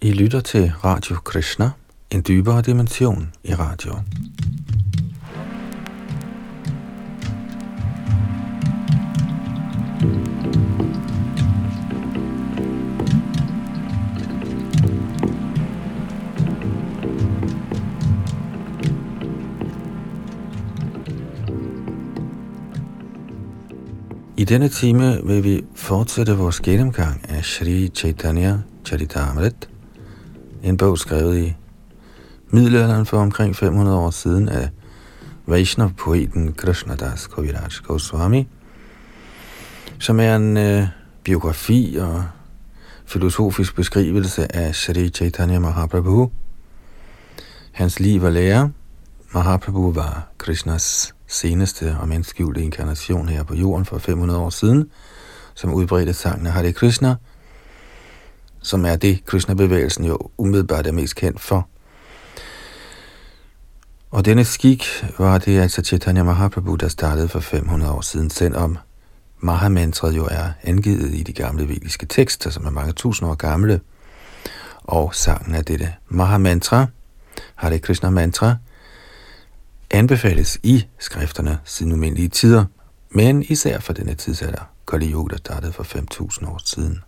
I lytter til Radio Krishna, en dybere dimension i radio. I denne time vil vi fortsætte vores gennemgang af Sri Chaitanya Charitamrit, en bog skrevet i middelalderen for omkring 500 år siden af Vaishnav-poeten Krishnadas Kaviraj Goswami, som er en øh, biografi og filosofisk beskrivelse af Sri Chaitanya Mahaprabhu. Hans liv og lære. Mahaprabhu var Krishnas seneste og menneskegivte inkarnation her på jorden for 500 år siden, som udbredte sangen Hare Krishna, som er det, Krishna-bevægelsen jo umiddelbart er mest kendt for. Og denne skik var det altså Chaitanya Mahaprabhu, der startede for 500 år siden, selvom Mahamantret jo er angivet i de gamle vediske tekster, som er mange tusind år gamle. Og sangen af dette Mahamantra, Hare Krishna Mantra, anbefales i skrifterne siden umindelige tider, men især for denne tidsalder, Kali Yuga, der startede for 5.000 år siden.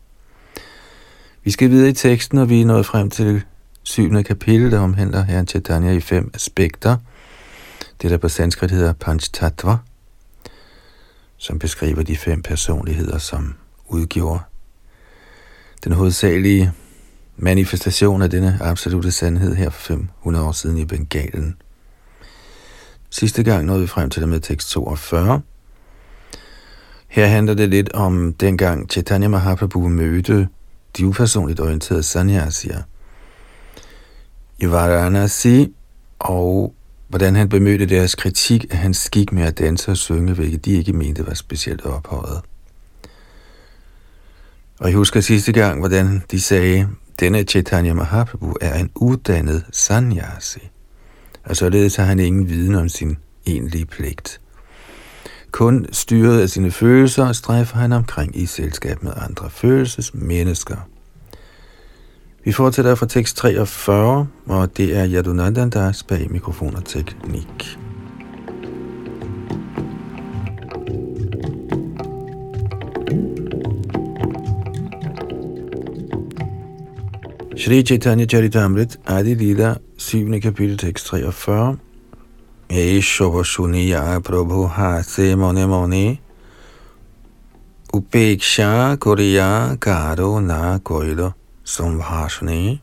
Vi skal videre i teksten, og vi er nået frem til syvende kapitel, der omhandler Herren Chaitanya i fem aspekter. Det, der på sanskrit hedder Panchtattva, som beskriver de fem personligheder, som udgjorde den hovedsagelige manifestation af denne absolute sandhed her for 500 år siden i Bengalen. Sidste gang nåede vi frem til det med tekst 42. Her handler det lidt om dengang Chaitanya Mahaprabhu mødte de upersonligt orienterede sanyasier i Varanasi, og hvordan han bemødte deres kritik af hans skik med at danse og synge, hvilket de ikke mente var specielt ophøjet. Og jeg husker sidste gang, hvordan de sagde, denne Chaitanya Mahaprabhu er en uddannet sanyasi og således har han ingen viden om sin egentlige pligt. Kun styret af sine følelser strejfer han omkring i selskab med andre følelsesmennesker. Vi fortsætter fra tekst 43, og det er Yadunandandas bag mikrofon og teknik. Shri Chaitanya Charitamrit, Adi Lila, 7. kapitel, tekst 43. Eshovo Shuniya Prabhu Hase Mone Mone Upeksha Korea Karo Na Koilo Samvashne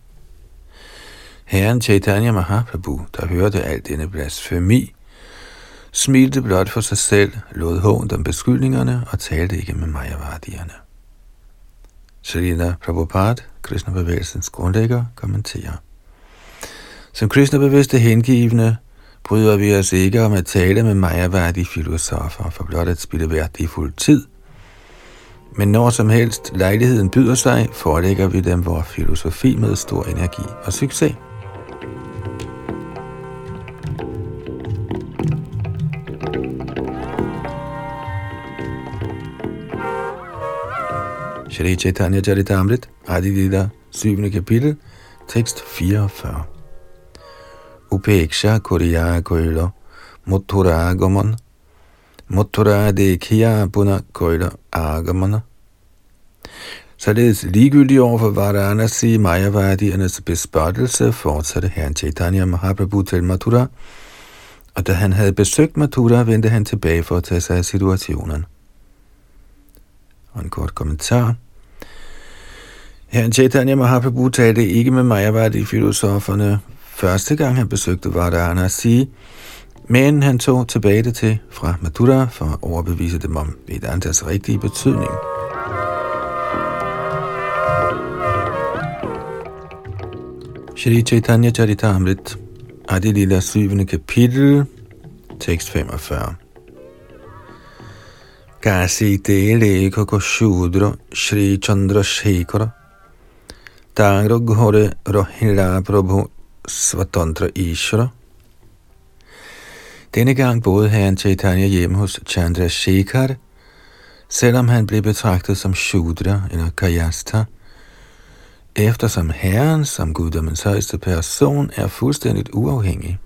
Herren Chaitanya Mahaprabhu, der hørte alt denne blasfemi, smilte blot for sig selv, lod hånd om beskyldningerne og talte ikke med Majavardierne. Shalila Prabhupada, Krishna-bevægelsens grundlægger, kommenterer. Som Krishna-bevidste hengivne bryder vi os ikke om at tale med majaværdige filosofer for blot at spille værdifuld tid. Men når som helst lejligheden byder sig, forelægger vi dem vores filosofi med stor energi og succes. Shri Chaitanya Charitamrit, Adi Dida, 7. kapitel, tekst 44. Upeksha Kuriya Koila, Muthura Agaman, Muthura Dekhiya Puna koilo Agamana. Således ligegyldigt over for Varanasi Majavadiernes bespørgelse, fortsatte herren Chaitanya Mahaprabhu til Mathura, og da han havde besøgt Mathura, vendte han tilbage for at tage sig af situationen. Og en kort kommentar. Herren Chaitanya Mahaprabhu talte ikke med Mayavadi-filosoferne første gang han besøgte Varanasi, men han tog tilbage det til fra Mathura for at overbevise dem om Vedantas rigtige betydning. Shri Chaitanya Charitamrit, Adi Lila 7. kapitel, tekst 45. Kasi dele koko shudra Shri Chandra Shekhara Tagro Ghore Rohila Prabhu Svatantra Ishra. Denne gang boede herren Chaitanya hjemme hos Chandra Shekhar, selvom han blev betragtet som Shudra eller Kayasta, eftersom Herren som guddommens højeste person er fuldstændigt uafhængig.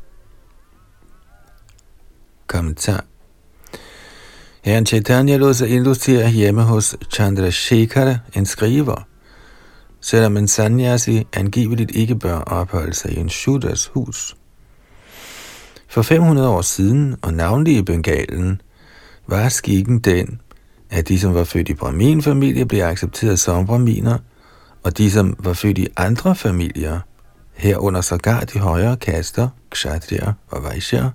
Kommentar Herren Chaitanya lod sig illustrere hjemme hos Chandrasekhara, en skriver, selvom en sanyasi angiveligt ikke bør opholde sig i en shudras hus. For 500 år siden, og navnlig i Bengalen, var skikken den, at de, som var født i Brahmin-familie, blev accepteret som Brahminer, og de, som var født i andre familier, herunder sågar de højere kaster, kshatriya og vaishya,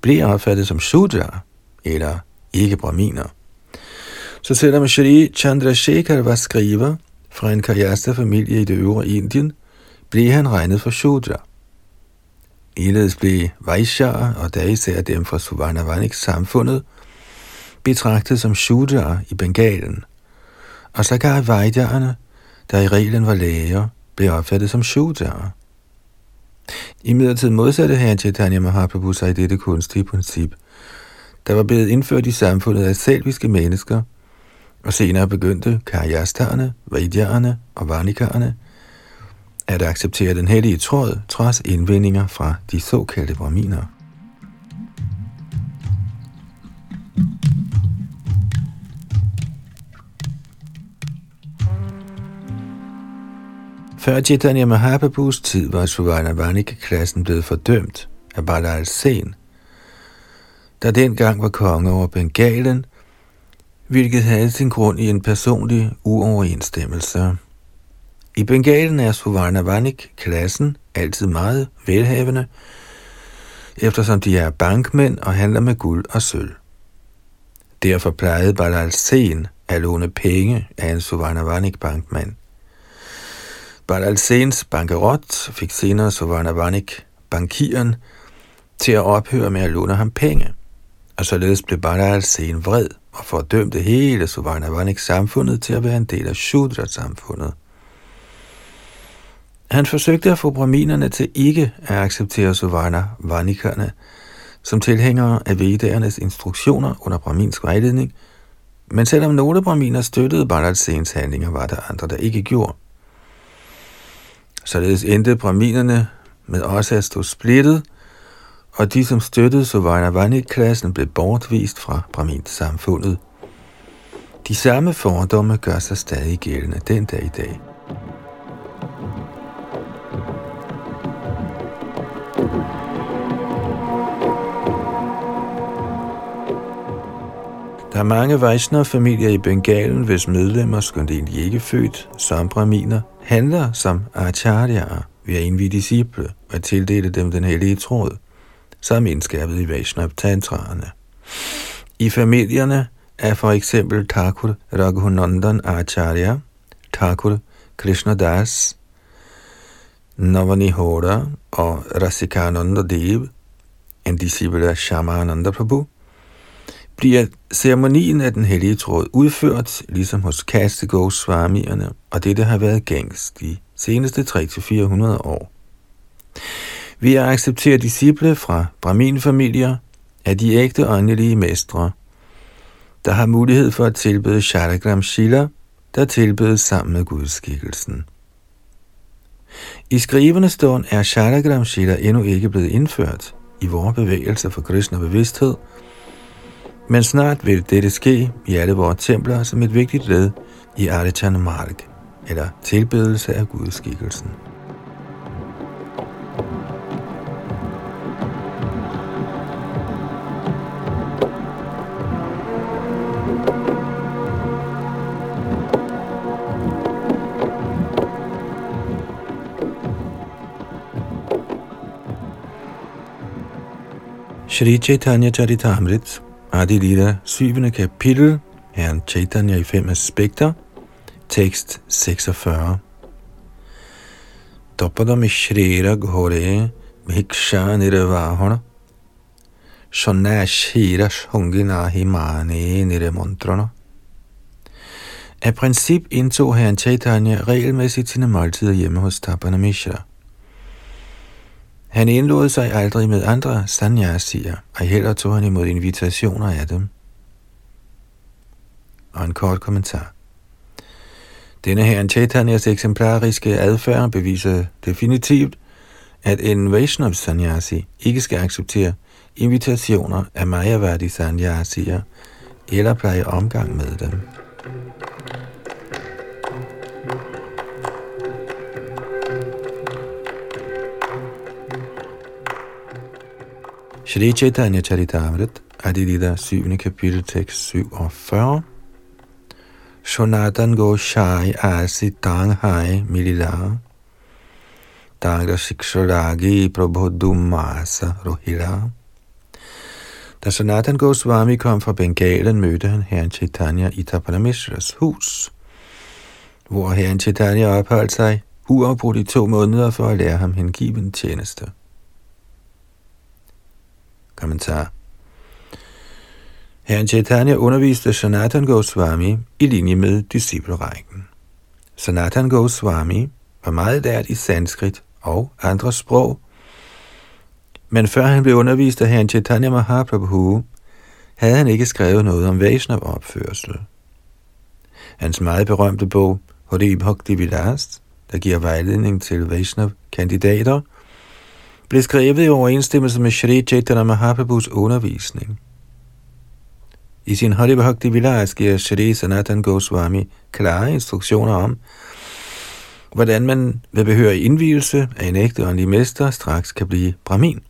blev opfattet som Shudra, eller ikke Brahminer. Så selvom Shri Chandrasekhar var skriver fra en Kayasta-familie i det øvre Indien, blev han regnet for Shudra. Eledes blev Vaishya, og der især dem fra Suvarnavanik samfundet, betragtet som Shudra i Bengalen, og så gav Vaidyaerne, der i reglen var læger, blev opfattet som Shudra. I midlertid modsatte herren Chaitanya Mahaprabhu sig i dette kunstige princip, der var blevet indført i samfundet af selviske mennesker, og senere begyndte karyastarerne, vaidyaerne og varnikerne at acceptere den hellige tråd, trods indvendinger fra de såkaldte braminer. Før Chaitanya Mahaprabhus tid var Suvarna Vanika-klassen blevet fordømt af Balal Sen, der dengang var konge over Bengalen, hvilket havde sin grund i en personlig uoverensstemmelse. I Bengalen er Suvarna Vanik-klassen altid meget velhavende, eftersom de er bankmænd og handler med guld og sølv. Derfor plejede Balal Sen at låne penge af en Suvarnavanik bankmand. Balal Sens bankerot fik senere Suvarnavanik bankieren til at ophøre med at låne ham penge. Og således blev Balal Sen vred og fordømte hele Suvarnavanik samfundet til at være en del af Shudra-samfundet. Han forsøgte at få braminerne til ikke at acceptere Suvarnavanikerne som tilhængere af vedernes instruktioner under braminsk vejledning, men selvom nogle braminer støttede Balal Sens handlinger, var der andre, der ikke gjorde. Således endte braminerne med også at stå splittet, og de, som støttede Suvarnavani-klassen, blev bortvist fra Brahmin-samfundet. De samme fordomme gør sig stadig gældende den dag i dag. Der er mange Vaishnav-familier i Bengalen, hvis medlemmer, skønt egentlig ikke født som braminer, handler som acharyaer ved at indvide disciple og tildele dem den hellige tråd, som indskærpet i Vaishnav tantraerne. I familierne er for eksempel Thakur Raghunandan Acharya, Thakur Krishna Das, Navanihora og Rasikananda Dev, en disciple af Shamananda Prabhu, bliver ceremonien af den hellige tråd udført, ligesom hos Kaste Goswamierne, og dette har været gængs de seneste 300-400 år. Ved at acceptere disciple fra Brahmin-familier er de ægte åndelige mestre, der har mulighed for at tilbede Shalagram Shila, der tilbedes sammen med gudskikkelsen. I skrivende stund er Shalagram Shila endnu ikke blevet indført i vores bevægelse for kristne bevidsthed, men snart vil dette ske i alle vores templer som et vigtigt led i Arichan Mark, eller tilbedelse af gudskikkelsen. Shri Chaitanya Charitamrit Adi Lila, 7. kapitel, Herren Chaitanya i fem aspekter, tekst 46. Dopadam Shrira Ghore Bhiksha Nirvahana Shonashira Shungina Himane Niremontrana Af princip indtog herren Chaitanya regelmæssigt sine måltider hjemme hos Tapana Mishra. Han indlod sig aldrig med andre sanyasier, og heller tog han imod invitationer af dem. Og en kort kommentar. Denne her Chaitanyas eksemplariske adfærd beviser definitivt, at en Vaishnav Sanyasi ikke skal acceptere invitationer af Mayavadi Sanyasier eller pleje omgang med dem. Shri Chaitanya Charitamrit, Adilita 7. kapitel, tekst 47. Shonatan go shai asi tang hai milila. Dagra shiksharagi prabhodumasa Rohila Da Sanatan Goswami kom fra Bengalen, mødte han herren Chaitanya i Tapanamishras hus, hvor herren Chaitanya opholdt sig uafbrudt i to måneder for at lære ham hengiven tjeneste. Kommentar Herren Chaitanya underviste Sanatan Goswami i linje med disciplerækken. Sanatan Goswami var meget lært i sanskrit og andre sprog, men før han blev undervist af herren Chaitanya Mahaprabhu, havde han ikke skrevet noget om Vaishnav-opførsel. Hans meget berømte bog, Hori Bhakti Vilas, der giver vejledning til Vaishnav-kandidater, blev skrevet i overensstemmelse med Shri Chaitanya Mahaprabhus undervisning. I sin Hari Bhakti Vilas giver Shri Sanatan Goswami klare instruktioner om, hvordan man ved behørig indvielse af en ægte åndelig mester straks kan blive brahmin.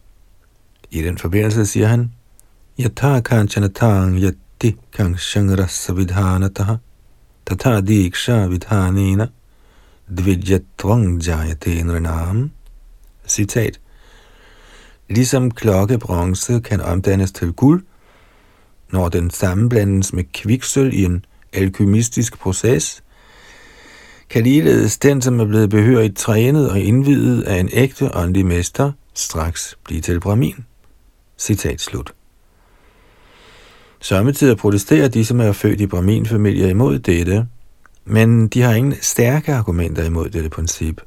I den forbindelse siger han, Yatha kanchanatang yatti kangshangrasa vidhanataha tatha diksha vidhanena dvijyatvang jayate nranam. Citat. Ligesom klokkebronze kan omdannes til guld, når den sammenblandes med kviksøl i en alkymistisk proces, kan ligeledes den, som er blevet behørigt trænet og indvidet af en ægte åndelig mester, straks blive til brahmin. Citat slut. Samtidig protesterer de, som er født i brahmin-familier imod dette, men de har ingen stærke argumenter imod dette princip.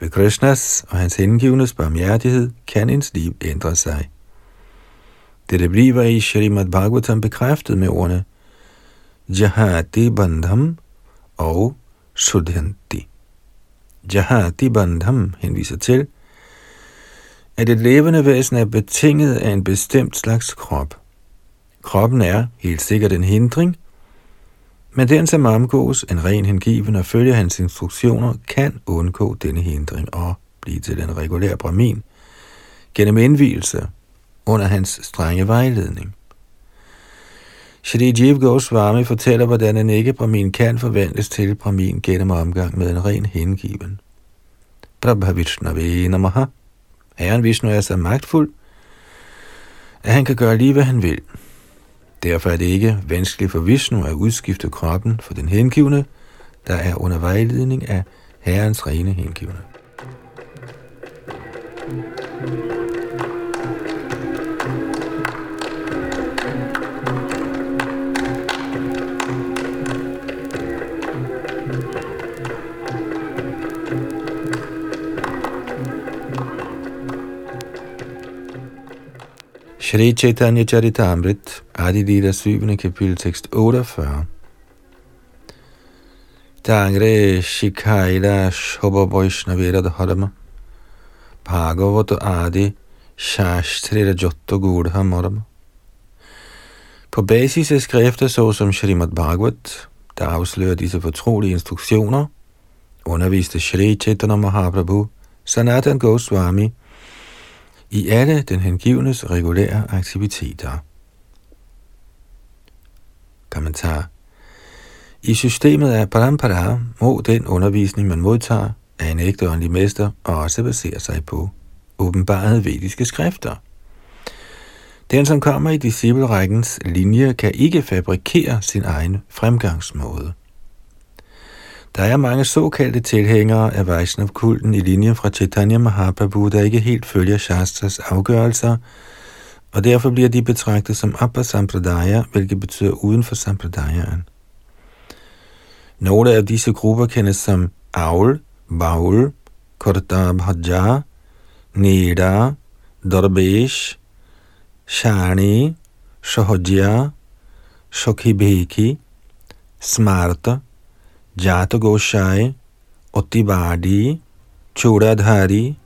Ved Krishnas og hans hengivnes barmhjertighed kan ens liv ændre sig. Dette bliver i Srimad Bhagavatam bekræftet med ordene Jahati Bandham og Sudhanti. Jahati Bandham henviser til, at et levende væsen er betinget af en bestemt slags krop. Kroppen er helt sikkert en hindring, men den, som omgås en ren hengiven og følger hans instruktioner, kan undgå denne hindring og blive til en regulær brahmin gennem indvielse under hans strenge vejledning. Shri Jiv Goswami fortæller, hvordan en ikke-brahmin kan forvandles til brahmin gennem omgang med en ren hengiven. Prabha Vishnavi Namaha. Herren Vishnu er så magtfuld, at han kan gøre lige, hvad han vil. Derfor er det ikke vanskeligt for Vishnu at udskifte kroppen for den hengivne, der er under vejledning af Herrens rene hengivne. Shri Chaitanya Charitamrit, Adi Lila 7. kapitel, tekst 48. Tangre Shikaila Shobha Vaishnavera Dharma Bhagavata Adi Shashtrira Jotto Gudha Marama På basis af skrifter såsom Srimad Bhagavat, der afslører disse fortrolige instruktioner, underviste Shri Chaitanya Mahaprabhu Sanatan Goswami i alle den hengivnes regulære aktiviteter. Kommentar I systemet af parampara må den undervisning, man modtager af en ægte åndelig mester, også basere sig på åbenbarede vediske skrifter. Den, som kommer i disciplerækkens linje, kan ikke fabrikere sin egen fremgangsmåde. Der er mange såkaldte tilhængere af Vaishnav-kulten i linjen fra Chaitanya Mahaprabhu, der ikke helt følger Shastras afgørelser, og derfor bliver de betragtet som Abba Sampradaya, hvilket betyder uden for Sampradayaen. Nogle af disse grupper kendes som Aul, Baul, Bhaja, Nida, Dorbesh, Shani, Shahojya, Shokhibheki, Smarta, Jata Goshai, Otibadi, Churadhari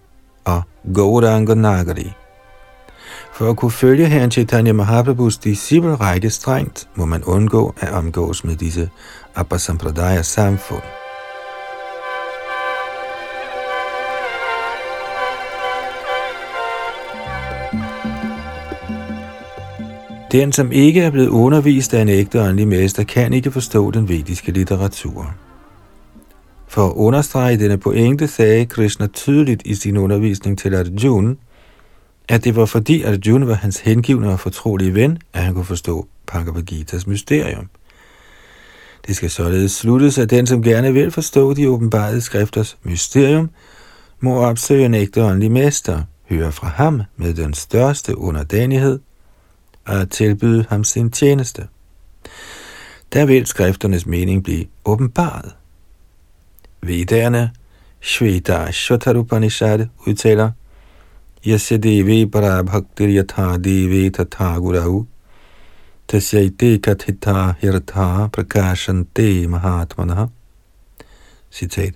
og Gauranga Nagari. For at kunne følge herren Chaitanya Mahaprabhus disciplerække strengt, må man undgå at omgås med disse Abbasampradaya samfund. Den, som ikke er blevet undervist af en ægte åndelig mester, kan ikke forstå den vediske litteratur. For at understrege denne pointe sagde Krishna tydeligt i sin undervisning til Arjuna, at det var fordi Arjuna var hans hengivne og fortrolige ven, at han kunne forstå Bhagavad Gita's mysterium. Det skal således sluttes, at den, som gerne vil forstå de åbenbarede skrifters mysterium, må opsøge en ægte åndelig mester, høre fra ham med den største underdanighed og tilbyde ham sin tjeneste. Der vil skrifternes mening blive åbenbaret. Vedderne, Shveta Shotarupanishad udtaler, Yasya devi para bhaktir yatha devi tatha gurau, tasyaite kathita hirtha prakashante mahatmana. Citat.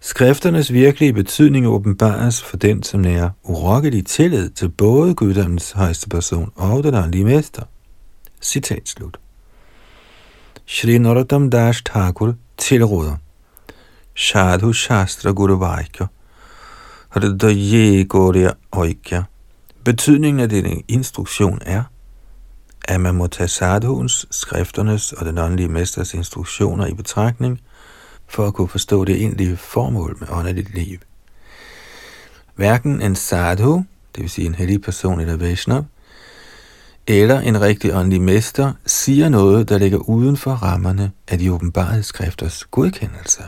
Skrifternes virkelige betydning åbenbares for den, som nærer urokkelig tillid til både guddommens højeste person og den åndelige mester. Citat slut. Shri Narottam Das Thakur tilråder Shadhu Shastra Guru Vaikya Hridaye Gorya Oikya Betydningen af denne instruktion er, at man må tage sadhuens, skrifternes og den åndelige mesters instruktioner i betragtning – for at kunne forstå det egentlige formål med åndeligt liv. Hverken en sadhu, det vil sige en hellig person eller Vaishnav, eller en rigtig åndelig mester siger noget, der ligger uden for rammerne af de åbenbare skrifters godkendelse.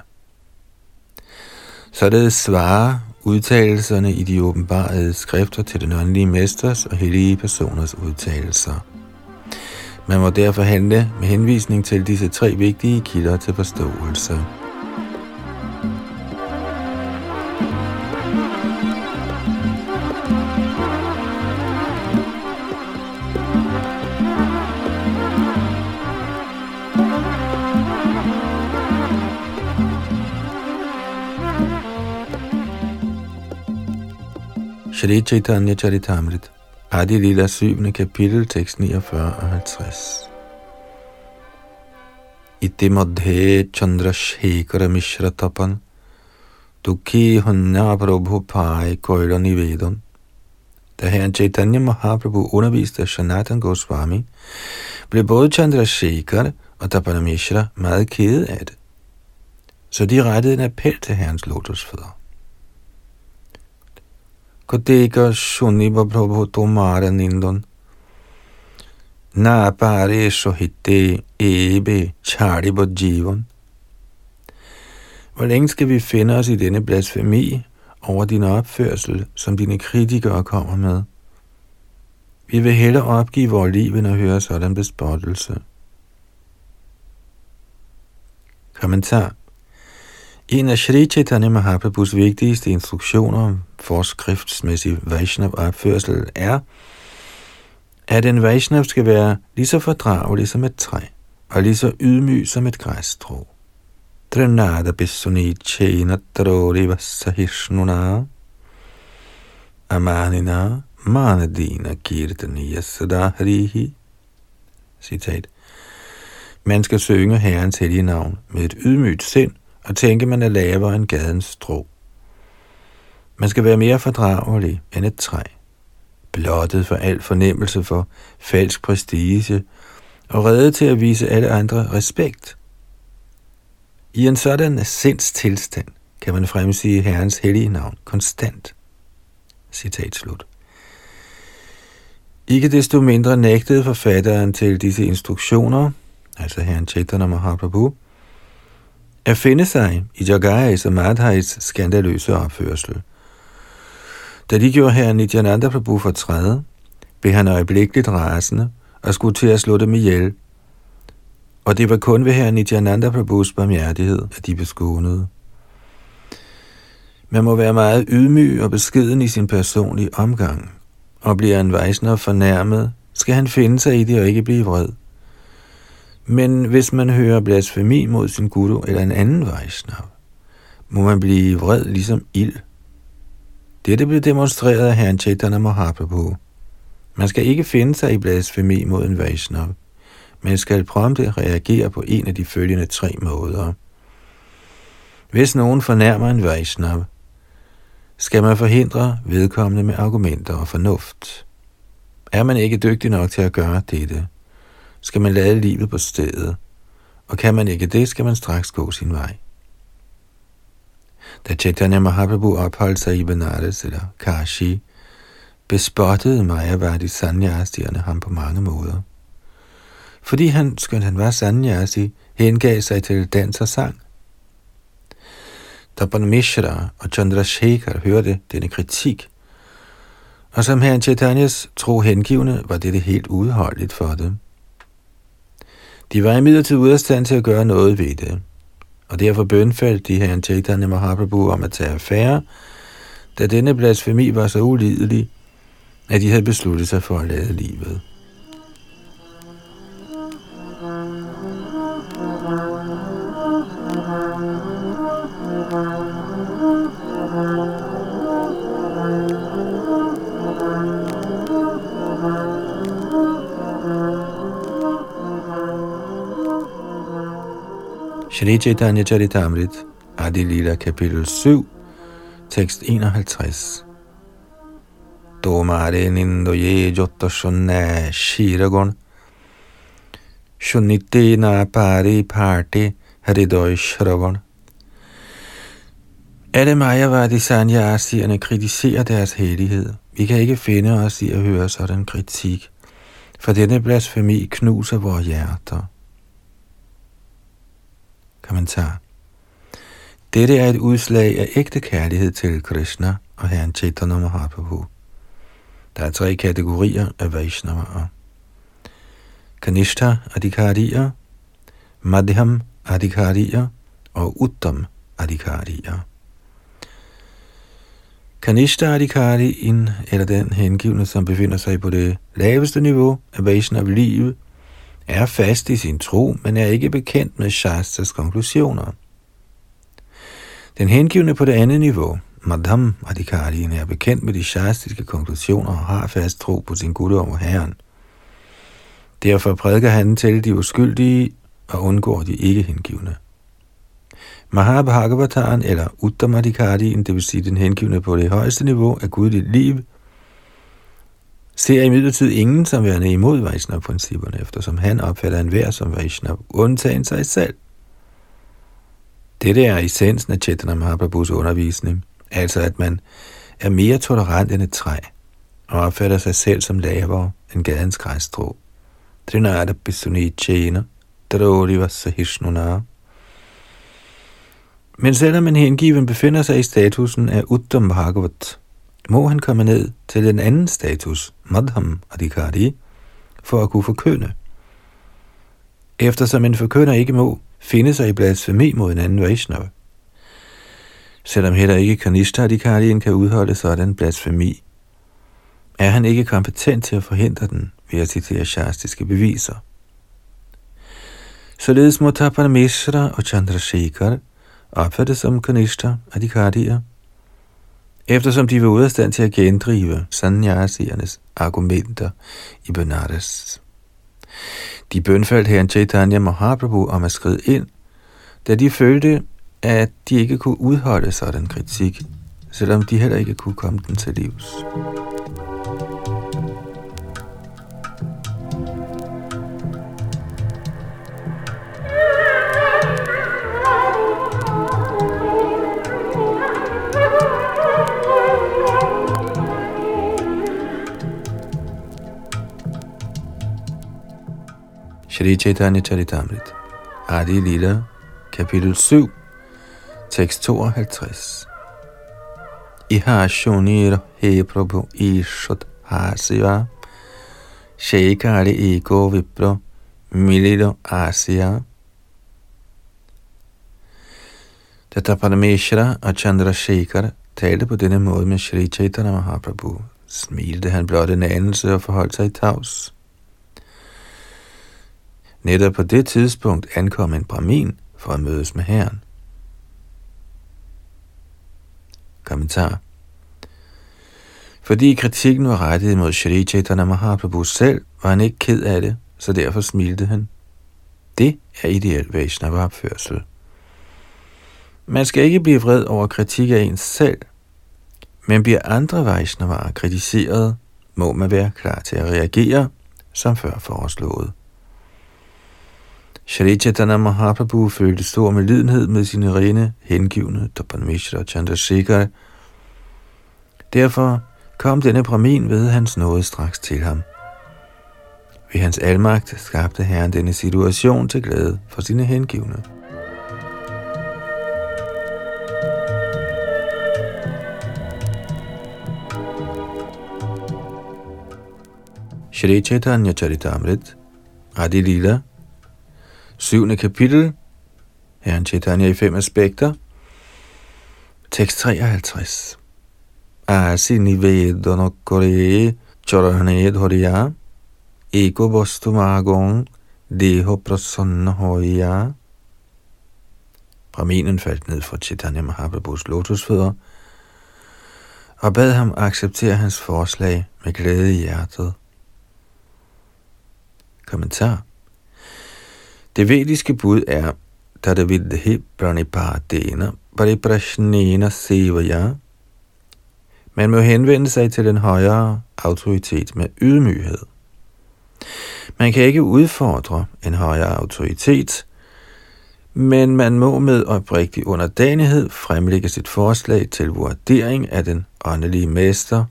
Således svarer udtalelserne i de åbenbarede skrifter til den åndelige mesters og hellige personers udtalelser. Man må derfor handle med henvisning til disse tre vigtige kilder til forståelse. Shri Chaitanya Charitamrit, Adi Lila 7. kapitel, tekst 49 og 50. Iti madhe Chandra Shekhara Mishra Tapan, Dukhi Hunya Prabhu Pai Koira Nivedon. Da herren Chaitanya Mahaprabhu underviste Sanatan Goswami, blev både Chandra Shekhar og Tapanamishra meget kede af det. Så de rettede en appel til herrens lotusfødder. Kodega Shuniva Prabhu Tomara Nindon. Na pare sohite ebe chari jivan. Hvor længe skal vi finde os i denne blasfemi over din opførsel, som dine kritikere kommer med? Vi vil hellere opgive vores liv, end at høre sådan bespottelse. Kommentar en af Sri Chaitanya Mahaprabhus vigtigste instruktioner om forskriftsmæssig Vaishnav-opførsel er, at en Vaishnav skal være lige så fordragelig som et træ, og lige så ydmyg som et græsstrå. Drenada bisuni chena tarori vasahishnuna amanina manadina kirtaniya sadahrihi. Citat. Man skal synge Herrens hellige navn med et ydmygt sind og tænke, man er lavere end gadens strå. Man skal være mere fordragelig end et træ, blottet for al fornemmelse for falsk prestige og reddet til at vise alle andre respekt. I en sådan sindstilstand kan man fremsige Herrens hellige navn konstant. Citat slut. Ikke desto mindre nægtede forfatteren til disse instruktioner, altså herren Chaitanya Mahaprabhu, at finde sig i Jagais og Madhais skandaløse opførsel. Da de gjorde her Nityananda Prabhu for træde, blev han øjeblikkeligt rasende og skulle til at slå dem ihjel. Og det var kun ved her Nityananda Prabhus barmhjertighed, at de beskånede. Man må være meget ydmyg og beskeden i sin personlige omgang, og bliver en vejsner fornærmet, skal han finde sig i det og ikke blive vred. Men hvis man hører blasfemi mod sin guru eller en anden vejsnav, må man blive vred ligesom ild. Dette blev demonstreret af herren Chaitanya Mahaprabhu. Man skal ikke finde sig i blasfemi mod en Vaishnav, men skal prompte reagere på en af de følgende tre måder. Hvis nogen fornærmer en Vaishnav, skal man forhindre vedkommende med argumenter og fornuft. Er man ikke dygtig nok til at gøre dette, skal man lade livet på stedet, og kan man ikke det, skal man straks gå sin vej. Da Chaitanya Mahaprabhu opholdt sig i Benares eller Kashi, bespottede Mayavadi sanyasierne ham på mange måder. Fordi han, skønt han var sanyasi, hengav sig til dans og sang. Da Mishra og Chandrasekhar hørte denne kritik, og som herren Chaitanyas tro hengivende, var dette helt udholdeligt for dem. De var imidlertid ude af stand til at gøre noget ved det, og derfor bønfaldt de her Chaitanya Mahaprabhu om at tage affære, da denne blasfemi var så ulidelig, at de havde besluttet sig for at lade livet. Shri Chaitanya Charitamrit, Adi Lila, kapitel 7, tekst 51. Domare nindo ye jotta shunna shiragon, shunnite na pari parte haridoy shravan. Alle Mayavadi sanyasierne kritiserer deres hellighed. Vi kan ikke finde os i at høre sådan kritik, for denne blasfemi knuser vores hjerter. Kommentar. Dette er et udslag af ægte kærlighed til Krishna og Herren Chaitanya Mahaprabhu. Der er tre kategorier af Vaishnavaer. Kanishta Adhikariya, Madhyam Adhikariya og Uttam Adhikariya. Kanishta Adhikariin, eller den hengivne, som befinder sig på det laveste niveau af Vaishnav-livet, er fast i sin tro, men er ikke bekendt med Shastas konklusioner. Den hengivne på det andet niveau, Madham Adhikarien, er bekendt med de shastiske konklusioner og har fast tro på sin Gud og Herren. Derfor prædiker han til de uskyldige og undgår de ikke hengivne. Mahabhagavataren eller Uttamadhikarien, det vil sige den hengivne på det højeste niveau af gudligt liv, ser imidlertid ingen som værende imod Vaishnav-principperne, eftersom han opfatter enhver som Vaishnav, undtagen sig selv. Dette er essensen af Chaitanya Mahaprabhus undervisning, altså at man er mere tolerant end et træ, og opfatter sig selv som lavere end gadens græsstrå. Trinada Bisuni Chena, Drodiva Sahishnuna. Men selvom en hengiven befinder sig i statusen af Uttam Bhagavat, må han komme ned til den anden status, Madham Adhikari, for at kunne forkynde. Eftersom en forkynder ikke må finde sig i blasfemi mod en anden Vaishnava. Selvom heller ikke Kanishta Adhikarien kan udholde sådan blasfemi, er han ikke kompetent til at forhindre den ved at citere shastiske beviser. Således må Tapanamishra og Chandrasekhar opfattes som Kanishta Adhikarier, eftersom de var ude af stand til at gendrive sannyasiernes argumenter i Benares. De bønfaldt herren Chaitanya Mahaprabhu om at skride ind, da de følte, at de ikke kunne udholde sådan kritik, selvom de heller ikke kunne komme den til livs. Shri Chaitanya Charitamrit. Adi Lila, kapitel 7, tekst 52. I har shunir he prabhu ishot hasya, shekari ego vipro, milido asya. Da Parameshra og Chandra Shekhar talte på denne måde med Shri Chaitanya Mahaprabhu, smilte han blot en anelse og forholdt sig i tavs. Netop på det tidspunkt ankom en brahmin for at mødes med herren. Kommentar Fordi kritikken var rettet mod Shri Chaitanya Mahaprabhu selv, var han ikke ked af det, så derfor smilte han. Det er ideel Vaishnava-opførsel. Man skal ikke blive vred over kritik af ens selv, men bliver andre Vaishnavaer kritiseret, må man være klar til at reagere, som før foreslået. Shri Chaitanya Mahaprabhu følte stor medlidenhed med sine rene, hengivne Tapan Mishra Chandrasekhar. Derfor kom denne Brahmin ved hans nåde straks til ham. Ved hans almagt skabte Herren denne situation til glæde for sine hengivne. Shri Chaitanya Charitamrit, Adi Lila, 7. kapitel, Herren Chaitanya i fem aspekter, tekst 53. Asi nivedana kore charahane dhoriya, eko vastu magong, deho prasanna hoya. Brahminen faldt ned fra Chaitanya Mahaprabhus lotusfødder og bad ham acceptere hans forslag med glæde i hjertet. Kommentar det vediske bud er, Tadavidhi Pranipadena Pariprashnena Sevaya. Man må henvende sig til den højere autoritet med ydmyghed. Man kan ikke udfordre en højere autoritet, men man må med oprigtig underdanighed fremlægge sit forslag til vurdering af den åndelige mester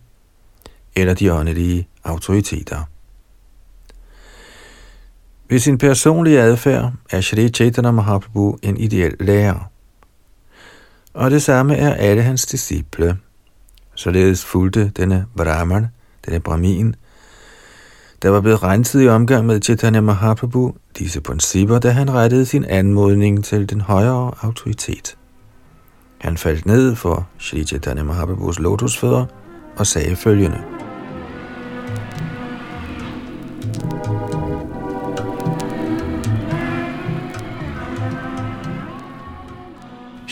eller de åndelige autoriteter. Ved sin personlige adfærd er Shri Chaitanya Mahaprabhu en ideel lærer. Og det samme er alle hans disciple. Således fulgte denne Brahman, denne Brahmin, der var blevet renset i omgang med Chaitanya Mahaprabhu, disse principper, da han rettede sin anmodning til den højere autoritet. Han faldt ned for Shri Chaitanya Mahaprabhus lotusfødder og sagde følgende.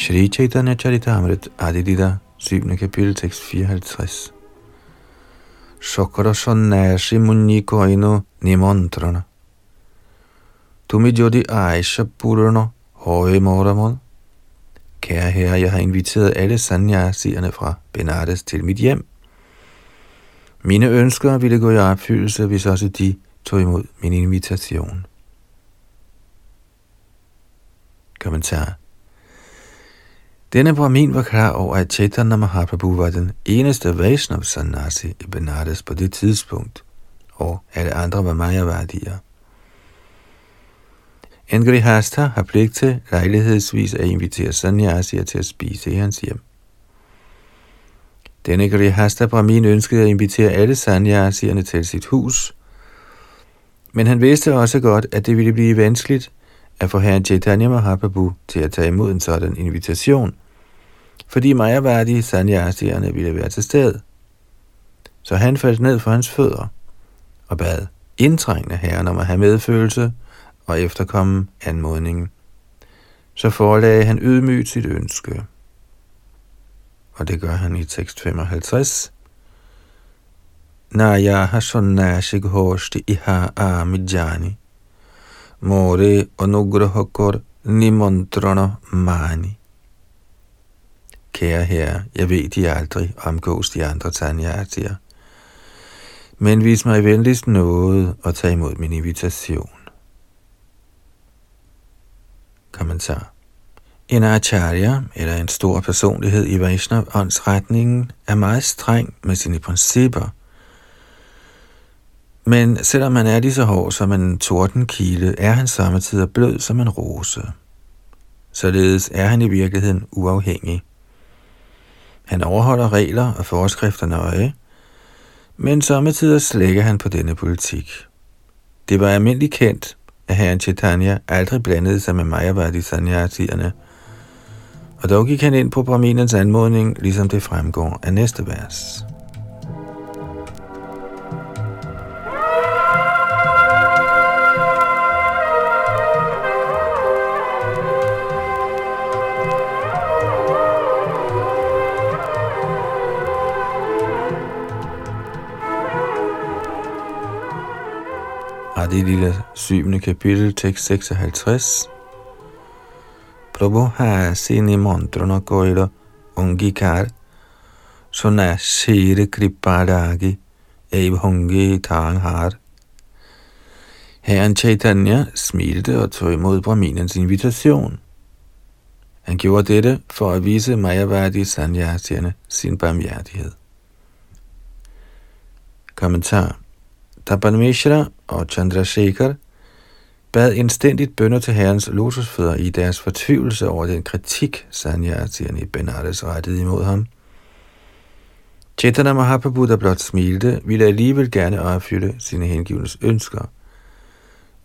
Shri Chaitanya Charitamrit Adidida, 7. kapitel, tekst 54. Shokara Sannashi Munni Koino Nimantrana. Tumi Jodi Aisha Purana Høje Moramon. Kære herre, jeg har inviteret alle sanyasierne fra Benares til mit hjem. Mine ønsker ville gå i opfyldelse, hvis også de tog imod min invitation. Kommentar denne Brahmin var klar over, at Chaitanya Mahaprabhu var den eneste Vaishnav Sanasi i Benares på det tidspunkt, og alle andre var Mayavadier. En grihasta har pligt til lejlighedsvis at invitere sanyasier til at spise i hans hjem. Denne grihasta Brahmin ønskede at invitere alle sanyasierne til sit hus, men han vidste også godt, at det ville blive vanskeligt at få herren Chaitanya Mahaprabhu til at tage imod en sådan invitation – fordi Mayavadi sanyasierne ville være til stede. Så han faldt ned for hans fødder og bad indtrængende herren om at have medfølelse og efterkomme anmodningen. Så forelagde han ydmygt sit ønske. Og det gør han i tekst 55. Naya hasonnashig hoshti iha amidjani. More onugrahakor nimontrana mani. Kære herre, jeg ved, de aldrig omgås de andre tanyatier. Men vis mig venligst noget og tag imod min invitation. Kommentar. En acharya, eller en stor personlighed i Vaishnav-åndsretningen, er meget streng med sine principper. Men selvom han er lige så hård som en tordenkile, er han samtidig blød som en rose. Således er han i virkeligheden uafhængig. Han overholder regler og forskrifter nøje, men samtidig slækker han på denne politik. Det var almindeligt kendt, at herren Chaitanya aldrig blandede sig med Majavadi sanyasierne, og dog gik han ind på Brahminens anmodning, ligesom det fremgår af næste vers. Adilila 7. kapitel, tekst 56. Prabhu har sine mantrana koila ungikar, sona shire kripadagi, eibhungi tang har. Herren Chaitanya smilte og tog imod Brahminens invitation. Han gjorde dette for at vise Mayavadi sanyasierne sin barmhjertighed. Kommentar Tapanmeshra og Chandrasekhar bad indstændigt bønder til herrens lotusfødder i deres fortvivlelse over den kritik, sanyasierne i Benares rettede imod ham. Chaitanya Mahaprabhu, der blot smilte, ville alligevel gerne opfylde sine hengivnes ønsker.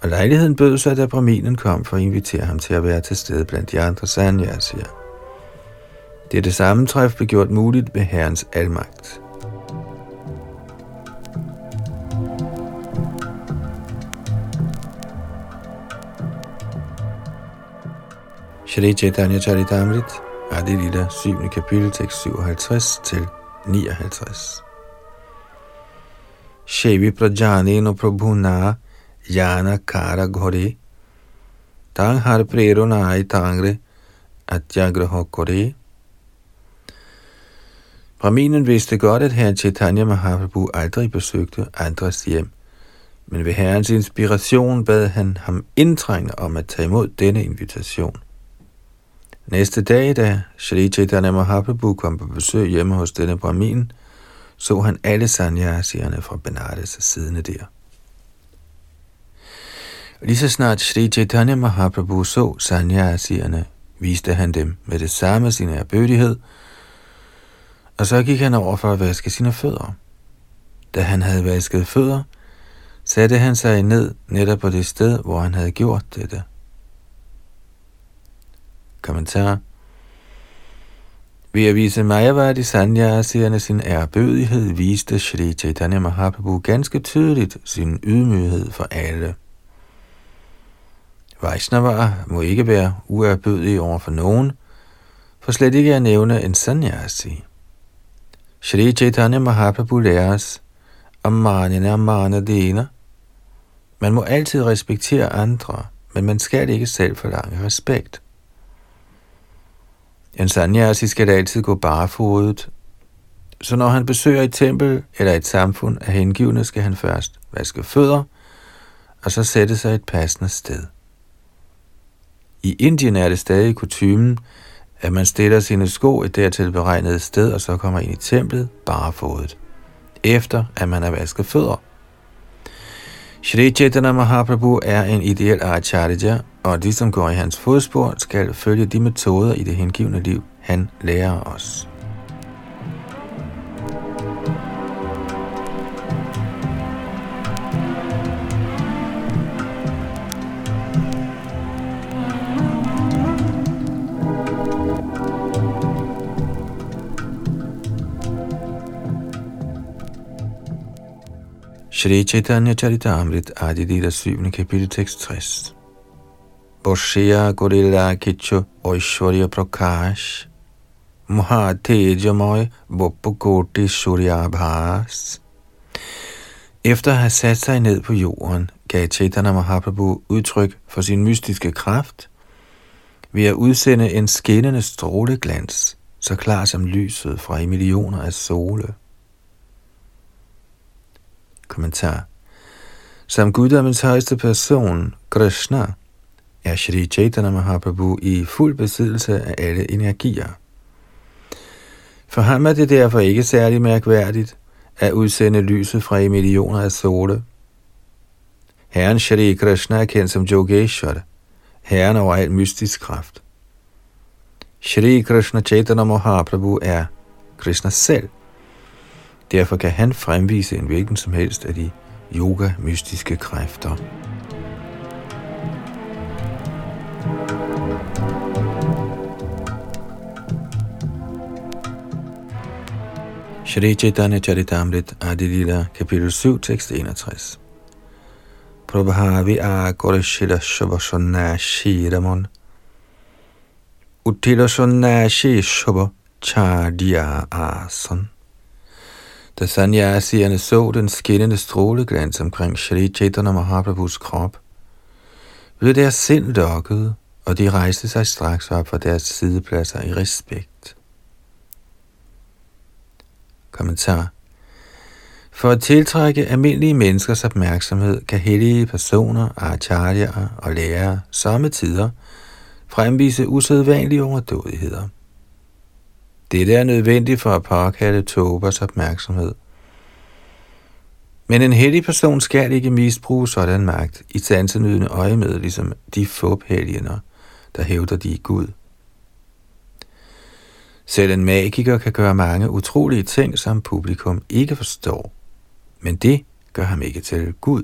Og lejligheden bød sig, da Brahminen kom for at invitere ham til at være til stede blandt de andre sanyasier. Dette sammentræf blev gjort muligt ved Herrens almagt. Shri Chaitanya Charitamrit, Adi Lila, 7. kapitel, tekst 57 til 59. Shevi Prajani no Prabhuna Jana Kara Ghore Tang Har Prerona Tangre Atyagraha Kore Brahminen vidste godt, at herren Chaitanya Mahaprabhu aldrig besøgte andres hjem, men ved herrens inspiration bad han ham indtrængende om at tage imod denne invitation – Næste dag, da Shri Chaitanya Mahaprabhu kom på besøg hjemme hos denne brahmin, så han alle sanyasierne fra Benares siddende der. Lige så snart Sri Chaitanya Mahaprabhu så sanyasierne, viste han dem med det samme sin erbødighed, og så gik han over for at vaske sine fødder. Da han havde vasket fødder, satte han sig ned netop på det sted, hvor han havde gjort dette. Kommentar. Ved at vise Mayavadi Sanyasierne sin ærbødighed, viste Shri Chaitanya Mahaprabhu ganske tydeligt sin ydmyghed for alle. Vaishnava må ikke være uærbødige over for nogen, for slet ikke at nævne en sanyasi. Shri Chaitanya Mahaprabhu lærer os, om manina. Man må altid respektere andre, men man skal ikke selv forlange respekt. En sanyasi skal da altid gå barefodet, så når han besøger et tempel eller et samfund af hengivne, skal han først vaske fødder, og så sætte sig et passende sted. I Indien er det stadig kutumen, at man stiller sine sko et dertil beregnet sted, og så kommer ind i templet barefodet, efter at man har vasket fødder. Shri Chaitanya Mahaprabhu er en ideel acharya, og de, som går i hans fodspor, skal følge de metoder i det hengivne liv, han lærer os. Shri Chaitanya Charitamrit Adi Dita 7. kapitel tekst 60. Boshya Gorilla Kicho Oishwarya Prakash Mahatejamoy Bopukoti Suryabhas Efter at have sat sig ned på jorden, gav Chaitanya Mahaprabhu udtryk for sin mystiske kraft ved at udsende en skinnende stråleglans, så klar som lyset fra i millioner af sole. Kommentar. Som guddommens højeste person, Krishna, er Shri Chaitanya Mahaprabhu i fuld besiddelse af alle energier. For ham er det derfor ikke særlig mærkværdigt at udsende lyset fra i millioner af sole. Herren Shri Krishna er kendt som Yogeshwar, herren over al mystisk kraft. Shri Krishna Chaitanya Mahaprabhu er Krishna selv, Derfor kan han fremvise en hvilken som helst af de yoga-mystiske kræfter. Shri Chaitanya Charitamrit Adilila, kapitel 7, tekst 61. Prabhavi Agorashila Shubha Shiramon Uttila Shi Shubha Chadya Asan da sanyasierne så den skinnende stråleglans omkring Shri Chaitanya Mahaprabhus krop, blev deres sind lukket, og de rejste sig straks op fra deres sidepladser i respekt. Kommentar For at tiltrække almindelige menneskers opmærksomhed, kan hellige personer, acharyaer og lærere samme tider fremvise usædvanlige overdådigheder. Dette er nødvendigt for at påkalde tåbers opmærksomhed. Men en heldig person skal ikke misbruge sådan magt i sansenydende øje med, ligesom de få der hævder de er Gud. Selv en magiker kan gøre mange utrolige ting, som publikum ikke forstår. Men det gør ham ikke til Gud.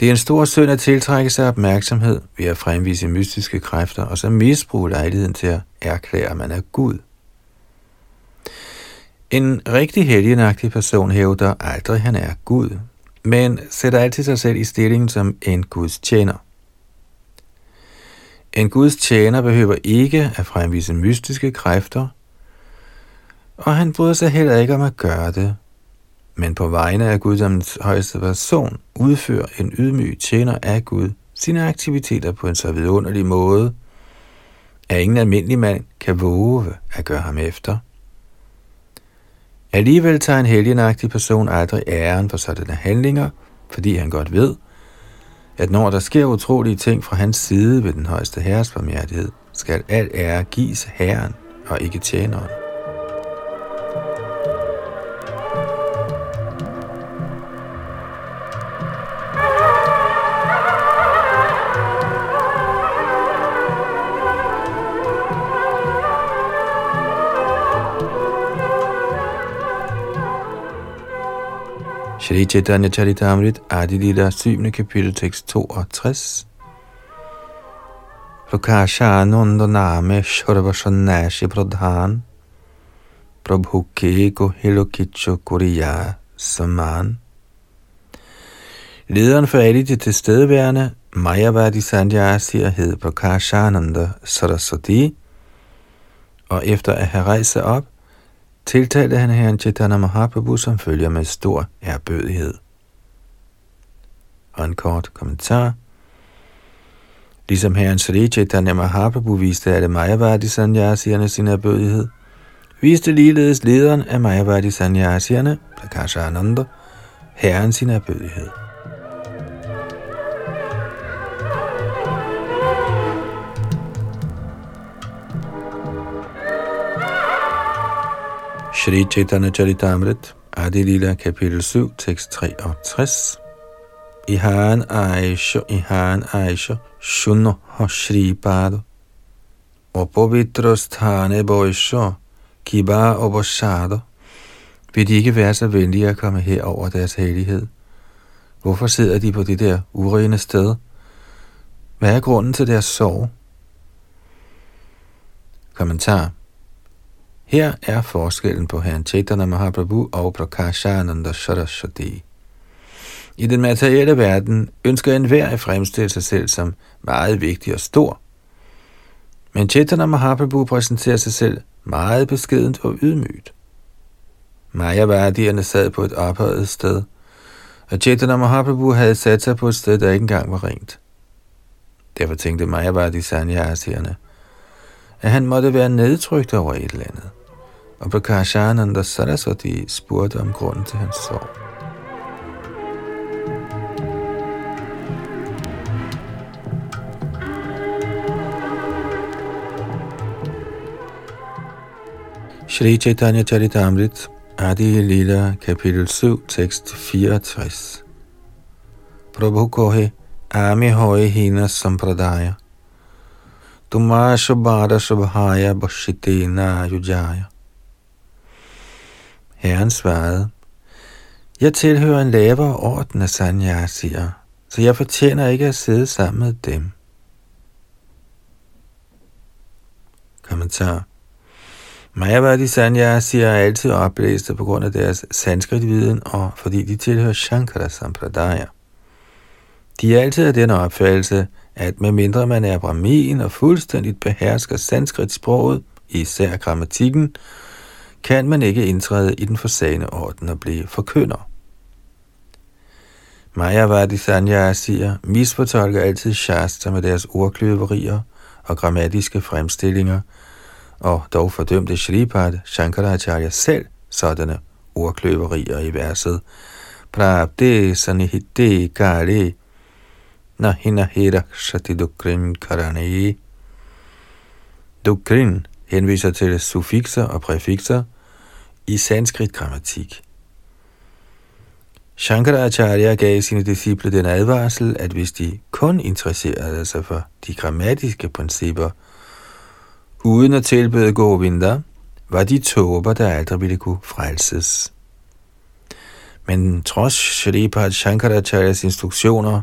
Det er en stor synd at tiltrække sig opmærksomhed ved at fremvise mystiske kræfter og så misbruge lejligheden til at erklære, at man er Gud. En rigtig helgenagtig person hævder aldrig, at han er Gud, men sætter altid sig selv i stillingen som en Guds tjener. En Guds tjener behøver ikke at fremvise mystiske kræfter, og han bryder sig heller ikke om at gøre det, men på vegne af Guddommens højeste person udfører en ydmyg tjener af Gud sine aktiviteter på en så vidunderlig måde, at ingen almindelig mand kan våge at gøre ham efter. Alligevel tager en helgenagtig person aldrig æren for sådanne handlinger, fordi han godt ved, at når der sker utrolige ting fra hans side ved den højeste herres barmhjertighed, skal al ære gives herren og ikke tjeneren. Shri Chaitanya Charitamrit, Adi Lila, 7. kapitel, tekst 62. Prakashananda name Shorvashanashi Pradhan Prabhu Keko Helokicho Kuriya Saman Lederen for alle de tilstedeværende, Mayavadi Sanyasi, hed Prakashananda Saraswati, og efter at have rejst sig op, tiltalte han herren Chaitanya Mahaprabhu, som følger med stor erbødighed. Og en kort kommentar. Ligesom herren Sri Chaitanya Mahaprabhu viste alle Mayavadi Sanyasierne sin erbødighed, viste ligeledes lederen af Mayavadi Sanyasierne, Prakasha Ananda, herren sin erbødighed. Shri Chaitanya Charitamrit, Adi Lila, kapitel 7, tekst 63. Ihan Aisha, han Aisha, Shunno Shri pad. Og Sthane Boisho, Kiba Oboshado. Vil de ikke være så venlige at komme her over deres hellighed? Hvorfor sidder de på det der urene sted? Hvad er grunden til deres sorg? Kommentar her er forskellen på herren Chaitanya Mahaprabhu og Prakashananda Saraswati. I den materielle verden ønsker enhver at fremstille sig selv som meget vigtig og stor. Men Chaitanya Mahaprabhu præsenterer sig selv meget beskedent og ydmygt. Mayavadierne sad på et ophøjet sted, og Chaitanya Mahaprabhu havde sat sig på et sted, der ikke engang var rent. Derfor tænkte Mayavadi Sanyasierne, at han måtte være nedtrykt over et eller andet og Prakashananda Saraswati spurgte om grunden til hans sorg. Shri Chaitanya Charitamrit, Adi Lila, kapitel 7, tekst 64. Prabhu kohe ami hoye hina sampradaya. Tumasha shubhara shubhaya bashite na yujaya. Herren svarede, jeg tilhører en lavere orden af sanyasier, så jeg fortjener ikke at sidde sammen med dem. Kommentar. Mayavadi sanyasier er altid oplæste på grund af deres sanskritviden og fordi de tilhører Shankara Sampradaya. De er altid af den opfattelse, at medmindre man er brahmin og fuldstændigt behersker sanskrit-sproget, især grammatikken, kan man ikke indtræde i den forsagende orden og blive forkynder. Mayavadi Sanyasier misfortolker altid Shastra med deres ordkløverier og grammatiske fremstillinger, og dog fordømte Shripad Shankaracharya selv sådanne ordkløverier i verset Prabde Sanihite Kare Nahina Hirakshati Dukrin Karane. Dukrin henviser til suffixer og præfikser i sanskrit grammatik. Shankaracharya gav sine disciple den advarsel, at hvis de kun interesserede sig for de grammatiske principper, uden at tilbede Govinda, var de tåber, der aldrig ville kunne frelses. Men trods Shripad Shankaracharyas instruktioner,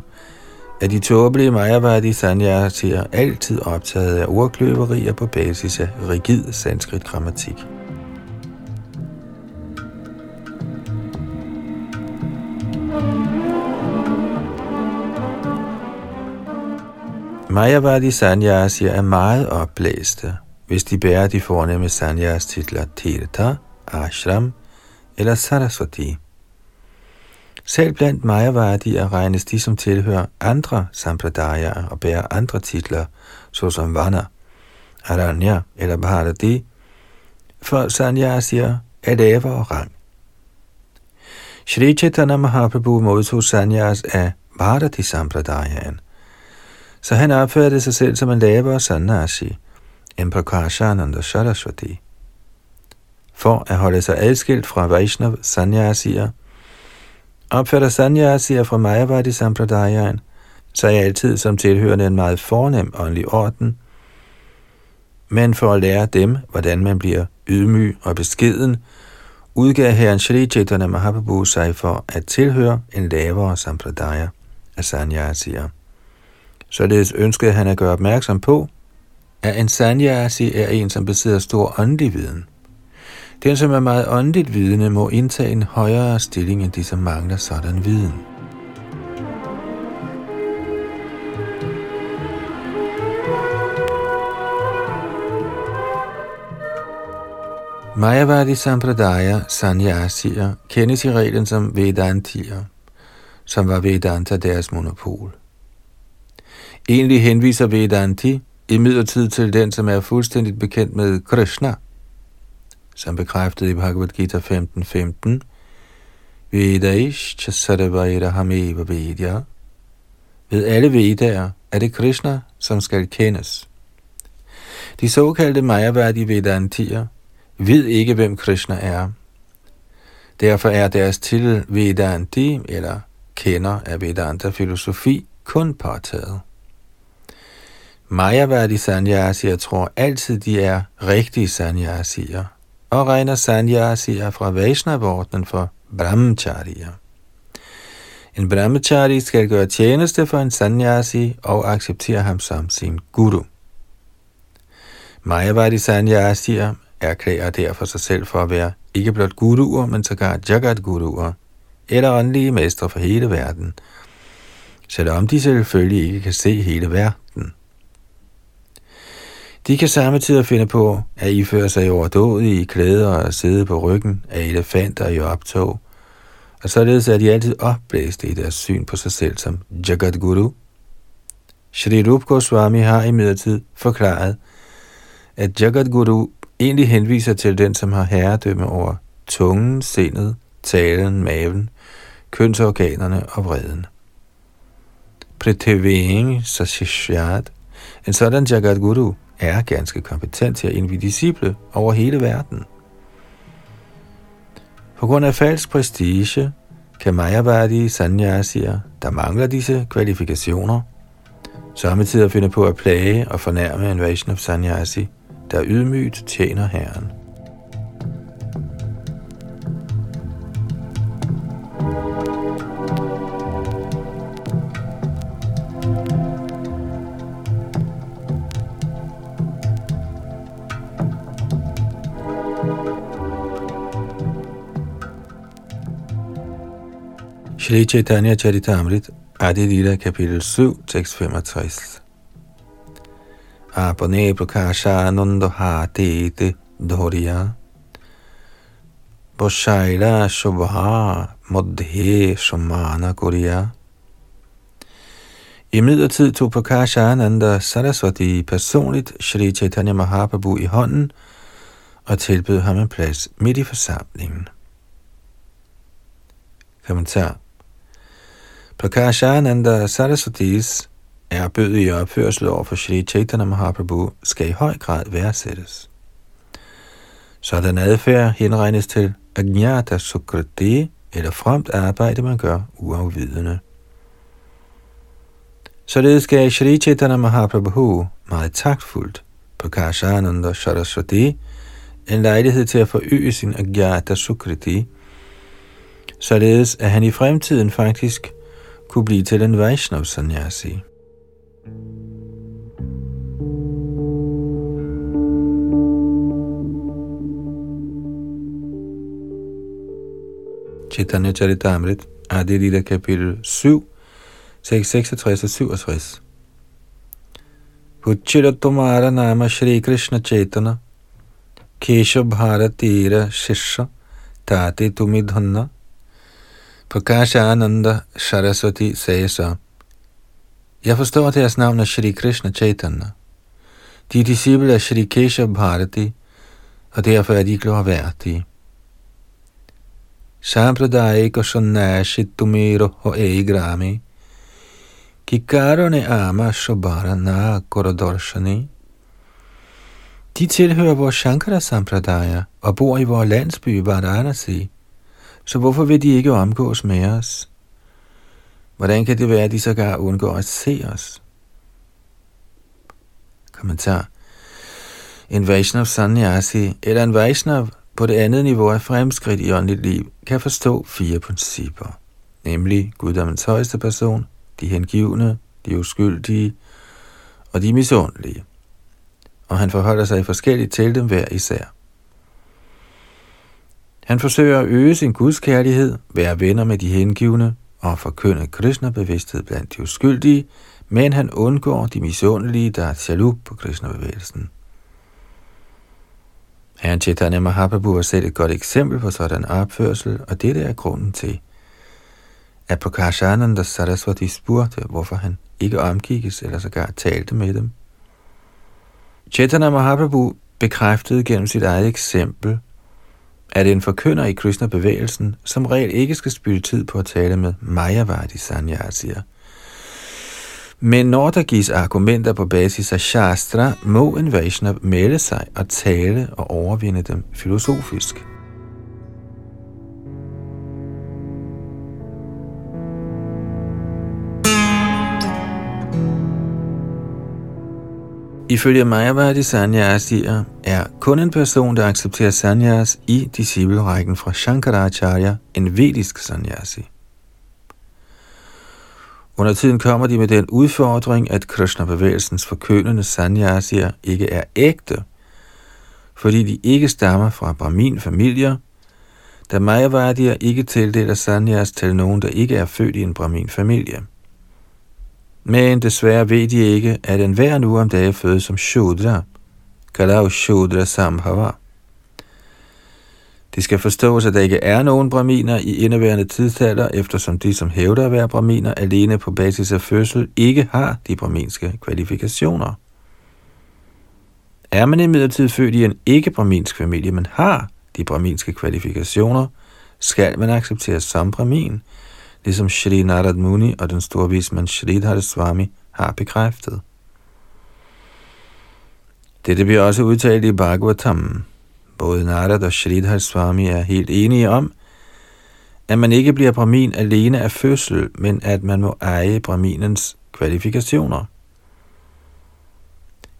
er de tåbelige Mayavadi Sanyasier altid optaget af ordkløverier på basis af rigid sanskrit grammatik. Majavadi Sanyasi er meget opblæste, hvis de bærer de fornemme sanyas titler Tirtha, Ashram eller Saraswati. Selv blandt Majavadier regnes de, som tilhører andre sampradaya og bærer andre titler, såsom Vana, Aranya eller Bharati, for sanyasier er lavere rang. Shri Chaitanya Mahaprabhu modtog sanyas af Bharati Sampradayaen, så han opførte sig selv som en lavere sanyasi, en Prakashananda Saraswati. For at holde sig adskilt fra Vaishnav sanyasier, opfatter sanyasier fra Mayavadi Sampradayaen jeg altid som tilhørende en meget fornem åndelig orden, men for at lære dem, hvordan man bliver ydmyg og beskeden, udgav herren Shri Chaitanya Mahaprabhu sig for at tilhøre en lavere sampradaya af sanyasier. Således ønskede han at gøre opmærksom på, at en sanyasi er en, som besidder stor åndelig viden. Den, som er meget åndeligt vidende, må indtage en højere stilling end de, som mangler sådan viden. Mayavadi Sampradaya Sanyasier kendes i reglen som Vedantier, som var Vedanta deres monopol. Egentlig henviser Vedanti imidlertid til den, som er fuldstændigt bekendt med Krishna, som bekræftet i Bhagavad Gita 15.15, 15, Vedaish chasaravaira hameva vedya. Ved alle vedaer er det Krishna, som skal kendes. De såkaldte majaværdige Vedantier ved ikke, hvem Krishna er. Derfor er deres til Vedanti, eller kender af Vedanta-filosofi, kun påtaget. Majaværdige sanyasier tror altid, de er rigtige sanyasier, og regner sanyasier fra Vaishnavordnen for brahmacharya. En brahmachari skal gøre tjeneste for en sanyasi og acceptere ham som sin guru. Mayavadi sanyasier erklærer derfor sig selv for at være ikke blot guruer, men sågar jagat-guruer, eller åndelige mestre for hele verden, selvom de selvfølgelig ikke kan se hele verden. De kan samtidig finde på at iføre sig overdådige klæder og sidde på ryggen af elefanter i optog, og således er de altid opblæste i deres syn på sig selv som Jagat Guru. Shri Rup Goswami har imidlertid forklaret, at Jagat Guru egentlig henviser til den, som har herredømme over tungen, sindet, talen, maven, kønsorganerne og vreden. Priteving Sashishyat, en sådan Jagat Guru, er ganske kompetent til at indvide disciple over hele verden. På grund af falsk prestige kan Mayavadi sanyasier, der mangler disse kvalifikationer, samtidig finde på at plage og fornærme en Vaishnav sanyasi, der ydmygt tjener Herren. Shri Chaitanya Charitamrit, Adilila, kapitel 7, tekst 65. Apane prakasha nando hatete dhoriya Boshaira shubha Modhe shumana kuriya. I midlertid tog Prakasha Ananda Saraswati personligt Shri Chaitanya Mahaprabhu i hånden og tilbød ham en plads midt i forsamlingen. Kommentar Prakashananda Saraswatis er opførsel over for Shri Chaitanya Mahaprabhu skal i høj grad værdsættes. Sådan adfærd henregnes til Agnata Sukriti, eller fremt arbejde, man gør uafvidende. Således gav Shri Chaitanya Mahaprabhu meget taktfuldt på Kashananda Saraswati en lejlighed til at forøge sin Agyata Sukriti, således at han i fremtiden faktisk kunne blive til en Vaishnav Sanyasi. Chaitanya Charitamrit, Adi Lila kapitel 7, 66 og 67. Puchira Tumara Nama Shri Krishna Chaitana, Kesha Bharatira Shisha, Tati Tumidhanna, Prakasha Ananda Saraswati sagde så, Jeg forstår, at deres navn er Shri Krishna Chaitanya. De er disciple af Shri Kesha Bharati, og derfor er de glorværdige. Sampradayika Sannashittumiro ho eigrami, Kikarone ama shobara na korodarshani. De tilhører vores Shankara Sampradaya og bor i vores landsby Varanasi. Så hvorfor vil de ikke omgås med os? Hvordan kan det være, at de sågar undgår at se os? Kommentar. En Vaishnav Sanyasi eller en Vaishnav på det andet niveau af fremskridt i åndeligt liv kan forstå fire principper, nemlig guddommens højeste person, de hengivne, de uskyldige og de misundelige. Og han forholder sig forskelligt til dem hver især. Han forsøger at øge sin gudskærlighed, være venner med de hengivne og forkynde Krishna-bevidsthed blandt de uskyldige, men han undgår de misundelige, der er jaloux på Krishna-bevægelsen. Herren Chaitanya Mahaprabhu er selv et godt eksempel på sådan opførsel, og dette er grunden til, at Prakashananda Saraswati spurgte, hvorfor han ikke omgikkes eller sågar talte med dem. Chaitanya Mahaprabhu bekræftede gennem sit eget eksempel, at en forkynder i Krishna-bevægelsen som regel ikke skal spille tid på at tale med Mayavadi Sanyasier. Men når der gives argumenter på basis af Shastra, må en Vaishnav melde sig og tale og overvinde dem filosofisk. Ifølge Mayavadi Sanyasier er kun en person, der accepterer sanyas i disciplerækken fra Shankaracharya, en vedisk sanyasi. Under tiden kommer de med den udfordring, at Krishna-bevægelsens forkyndende sanyasier ikke er ægte, fordi de ikke stammer fra Brahmin-familier, da Mayavadier ikke tildeler sanyas til nogen, der ikke er født i en Brahmin-familie. Men desværre ved de ikke, at enhver nu om dagen fødes som Shudra, Kalau Shudra Samhava. De skal forstås, at der ikke er nogen braminer i indeværende tidsalder, eftersom de, som hævder at være braminer alene på basis af fødsel, ikke har de braminske kvalifikationer. Er man imidlertid født i en ikke-braminsk familie, men har de braminske kvalifikationer, skal man accepteres som bramin, ligesom Shri Narad Muni og den store vismand Shri Swami har bekræftet. Dette bliver også udtalt i Bhagavatam. Både Narad og Shri Swami er helt enige om, at man ikke bliver brahmin alene af fødsel, men at man må eje brahminens kvalifikationer.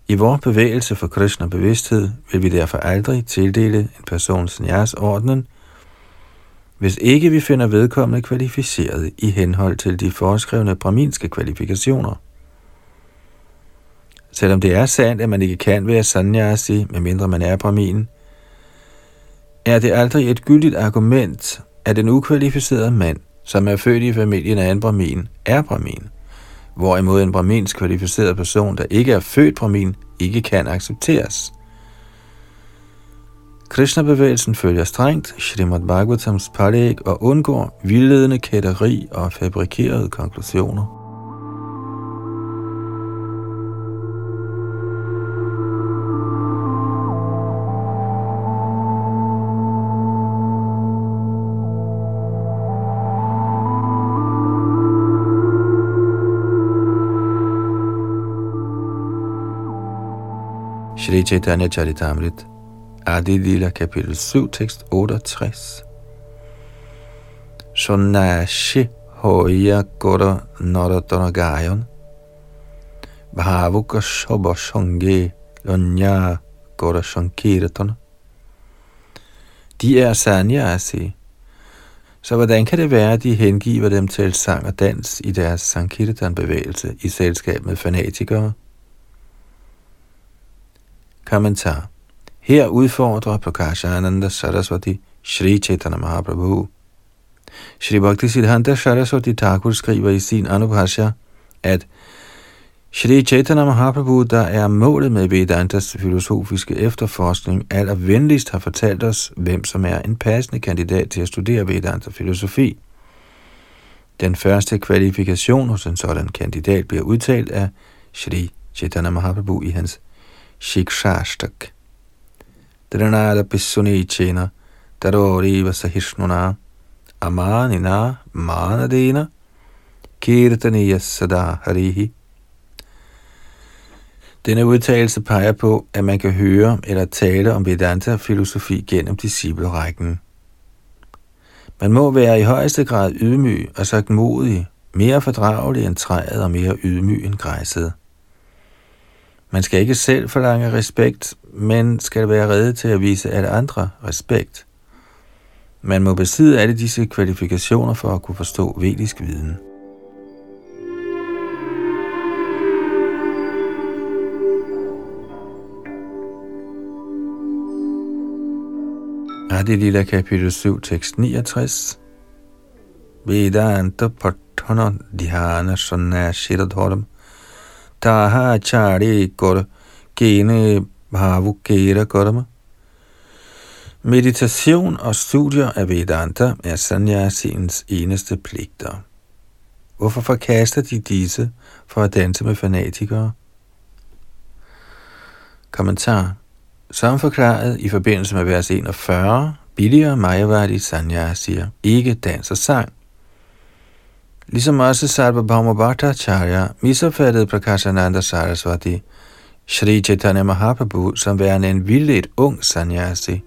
I vores bevægelse for Krishna bevidsthed vil vi derfor aldrig tildele en persons jeres ordnen, hvis ikke vi finder vedkommende kvalificeret i henhold til de foreskrevne braminske kvalifikationer. Selvom det er sandt, at man ikke kan være sanyasi, medmindre man er brahmin, er det aldrig et gyldigt argument, at en ukvalificeret mand, som er født i familien af en brahmin, er brahmin, hvorimod en brahmins kvalificeret person, der ikke er født brahmin, ikke kan accepteres. Krishna-bevægelsen følger strengt Srimad Bhagavatams palæg og undgår vildledende kætteri og fabrikerede konklusioner. Shri Chaitanya Charitamrita Adi Lila kapitel 7, tekst 68. Sonashi hoya gora naratana gayon, Bhavuka shoba shange lonya gora shankirtana. De er sanyasi, så hvordan kan det være, at de hengiver dem til sang og dans i deres Sankirtan-bevægelse i selskab med fanatikere? Kommentar. Her udfordrer Prakashananda Saraswati Shri Chaitanya Mahaprabhu. Shri Bhakti Siddhanta Saraswati Thakur skriver i sin Anubhashya, at Shri Chaitanya Mahaprabhu, der er målet med Vedantas filosofiske efterforskning, venligst har fortalt os, hvem som er en passende kandidat til at studere Vedanta filosofi. Den første kvalifikation hos en sådan kandidat bliver udtalt af Shri Chaitanya Mahaprabhu i hans Shikshashtak. Dranada Pisunichena, Daroriva Sahishnuna, Amanina Manadena, Kirtaniya Sada Harihi. Denne udtalelse peger på, at man kan høre eller tale om Vedanta-filosofi gennem disciplerækken. Man må være i højeste grad ydmyg og sagt modig, mere fordragelig end træet og mere ydmyg end græsset. Man skal ikke selv forlange respekt, men skal være rede til at vise alle andre respekt. Man må besidde alle disse kvalifikationer for at kunne forstå vedisk viden. Adi Lila kapitel 7, tekst 69. Vedanta Patana Dhyana Sanna Shiradhoram taha chari kor gene bhavukera karma. Meditation og studier af Vedanta er sanyasiens eneste pligter. Hvorfor forkaster de disse for at danse med fanatikere? Kommentar. Som forklaret i forbindelse med vers 41, billigere Mayavadi Sanyasier ikke dans og sang, Ligesom også Sarvabhauma Bhattacharya misopfattede Prakashananda Saraswati, Shri Chaitanya Mahaprabhu som værende en vildt ung sanyasi.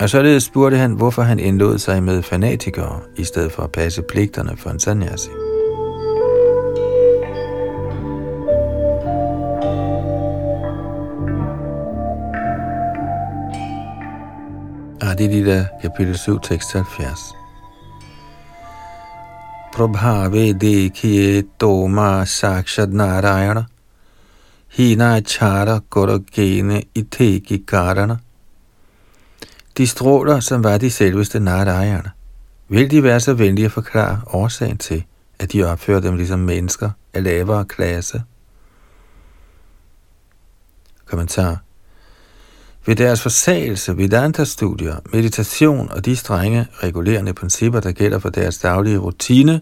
Og således spurgte han, hvorfor han indlod sig med fanatikere, i stedet for at passe pligterne for en sanyasi. Adilita, ah, kapitel 7, tekst 70 प्रभावे देखिए तो माँ साक्षात Narayan Hinaachara Gorogene Iteki Karana. De stråler, som var de selveste Narayana. Vil de være så venlige at forklare årsagen til, at de opfører dem ligesom mennesker af lavere klasse? Kommentar ved deres forsagelse, Vedanta-studier, meditation og de strenge regulerende principper, der gælder for deres daglige rutine,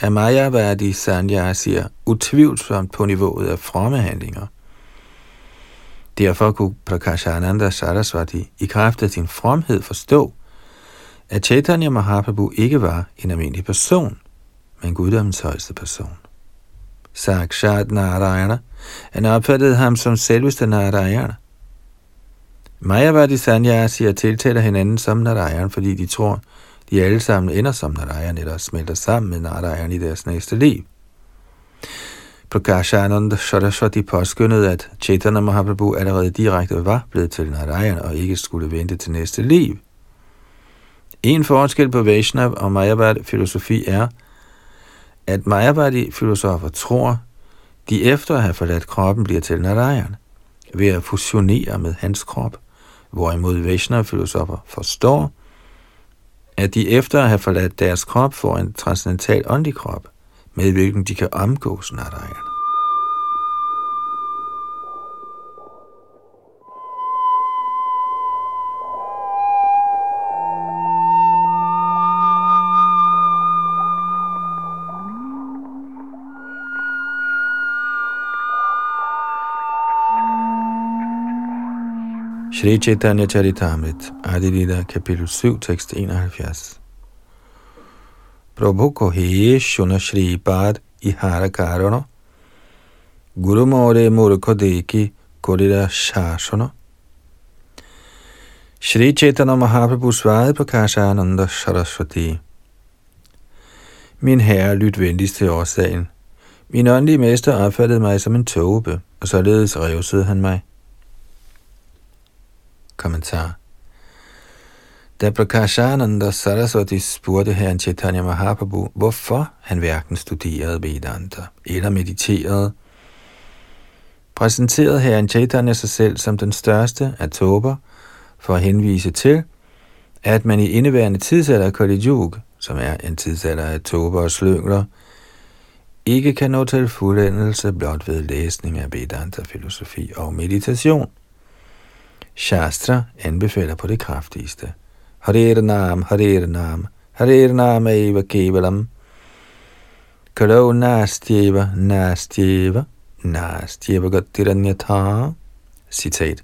er Mayavadi Sanyasier utvivlsomt på niveauet af fromme handlinger. Derfor kunne Prakashananda Saraswati i kraft af sin fromhed forstå, at Chaitanya Mahaprabhu ikke var en almindelig person, men guddommens højeste person. Sakshat Narayana, han opfattede ham som selveste Narayana, Mayavadi Sanyasi tiltaler hinanden som Narayan, fordi de tror, de alle sammen ender som Narayan eller smelter sammen med Narayan i deres næste liv. Prakashanand Saraswati påskyndede, at Chaitanya Mahaprabhu allerede direkte var blevet til Narayan og ikke skulle vente til næste liv. En forskel på Vaishnav og Mayavadi filosofi er, at Mayavadi filosofer tror, de efter at have forladt kroppen bliver til Narayan ved at fusionere med hans krop – hvorimod Vaishnava-filosofer forstår, at de efter at have forladt deres krop får en transcendental åndelig krop, med hvilken de kan omgås Narayana. Shri Chaitanya Charitamrit, Adilita, kapitel 7, tekst 71. Prabhu kohe shuna Shri Bad ihara karana, Guru more murko deki kolida shashana. Shri Chaitanya Mahaprabhu svarede på Kashananda Saraswati. Min herre, lyt venligst til årsagen. Min åndelige mester opfattede mig som en tåbe, og således revsede han mig. Kommentar. Da Prakashananda Saraswati spurgte herren Chaitanya Mahaprabhu, hvorfor han hverken studerede Vedanta eller mediterede, præsenterede herren Chaitanya sig selv som den største af tober, for at henvise til, at man i indeværende tidsalder af Kali Yuga, som er en tidsalder af tober og slyngler, ikke kan nå til fuldendelse blot ved læsning af Vedanta-filosofi og meditation. Shastra anbefaler på det kraftigste. Harer nam, harer nam, harer nam eva kevalam. Kalo nastjeva, nastjeva, nastjeva gottiranyata. Citat.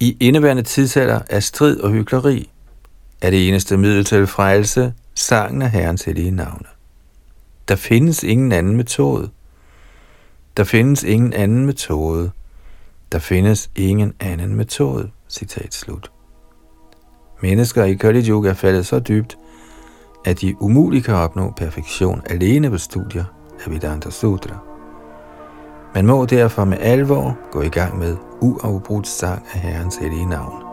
I indeværende tidsalder er strid og hykleri er det eneste middel til frelse sangen af Herrens hellige navne. Der findes ingen anden metode. Der findes ingen anden metode. Der findes ingen anden metode. Citat slut. Mennesker i Kali Yuga er faldet så dybt, at de umuligt kan opnå perfektion alene ved studier af Vedanta Sutra. Man må derfor med alvor gå i gang med uafbrudt sang af Herrens hellige navn.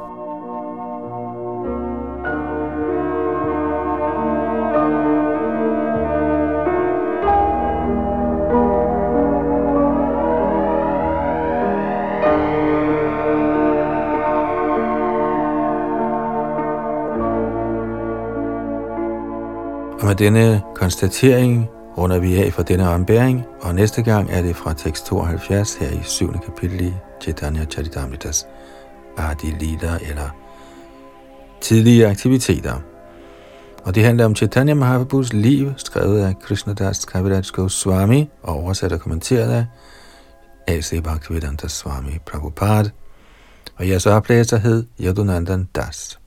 Med denne konstatering runder vi af for denne ombæring, og næste gang er det fra tekst 72 her i 7. kapitel i Chaitanya Charitamritas Adi Lila eller tidlige aktiviteter. Og det handler om Chaitanya Mahaprabhus liv, skrevet af Krishnadas Kaviraj Goswami og oversat og kommenteret af A.C. Bhaktivedanta Swami Prabhupada. Og jeres oplæser hed Yadunandan Das.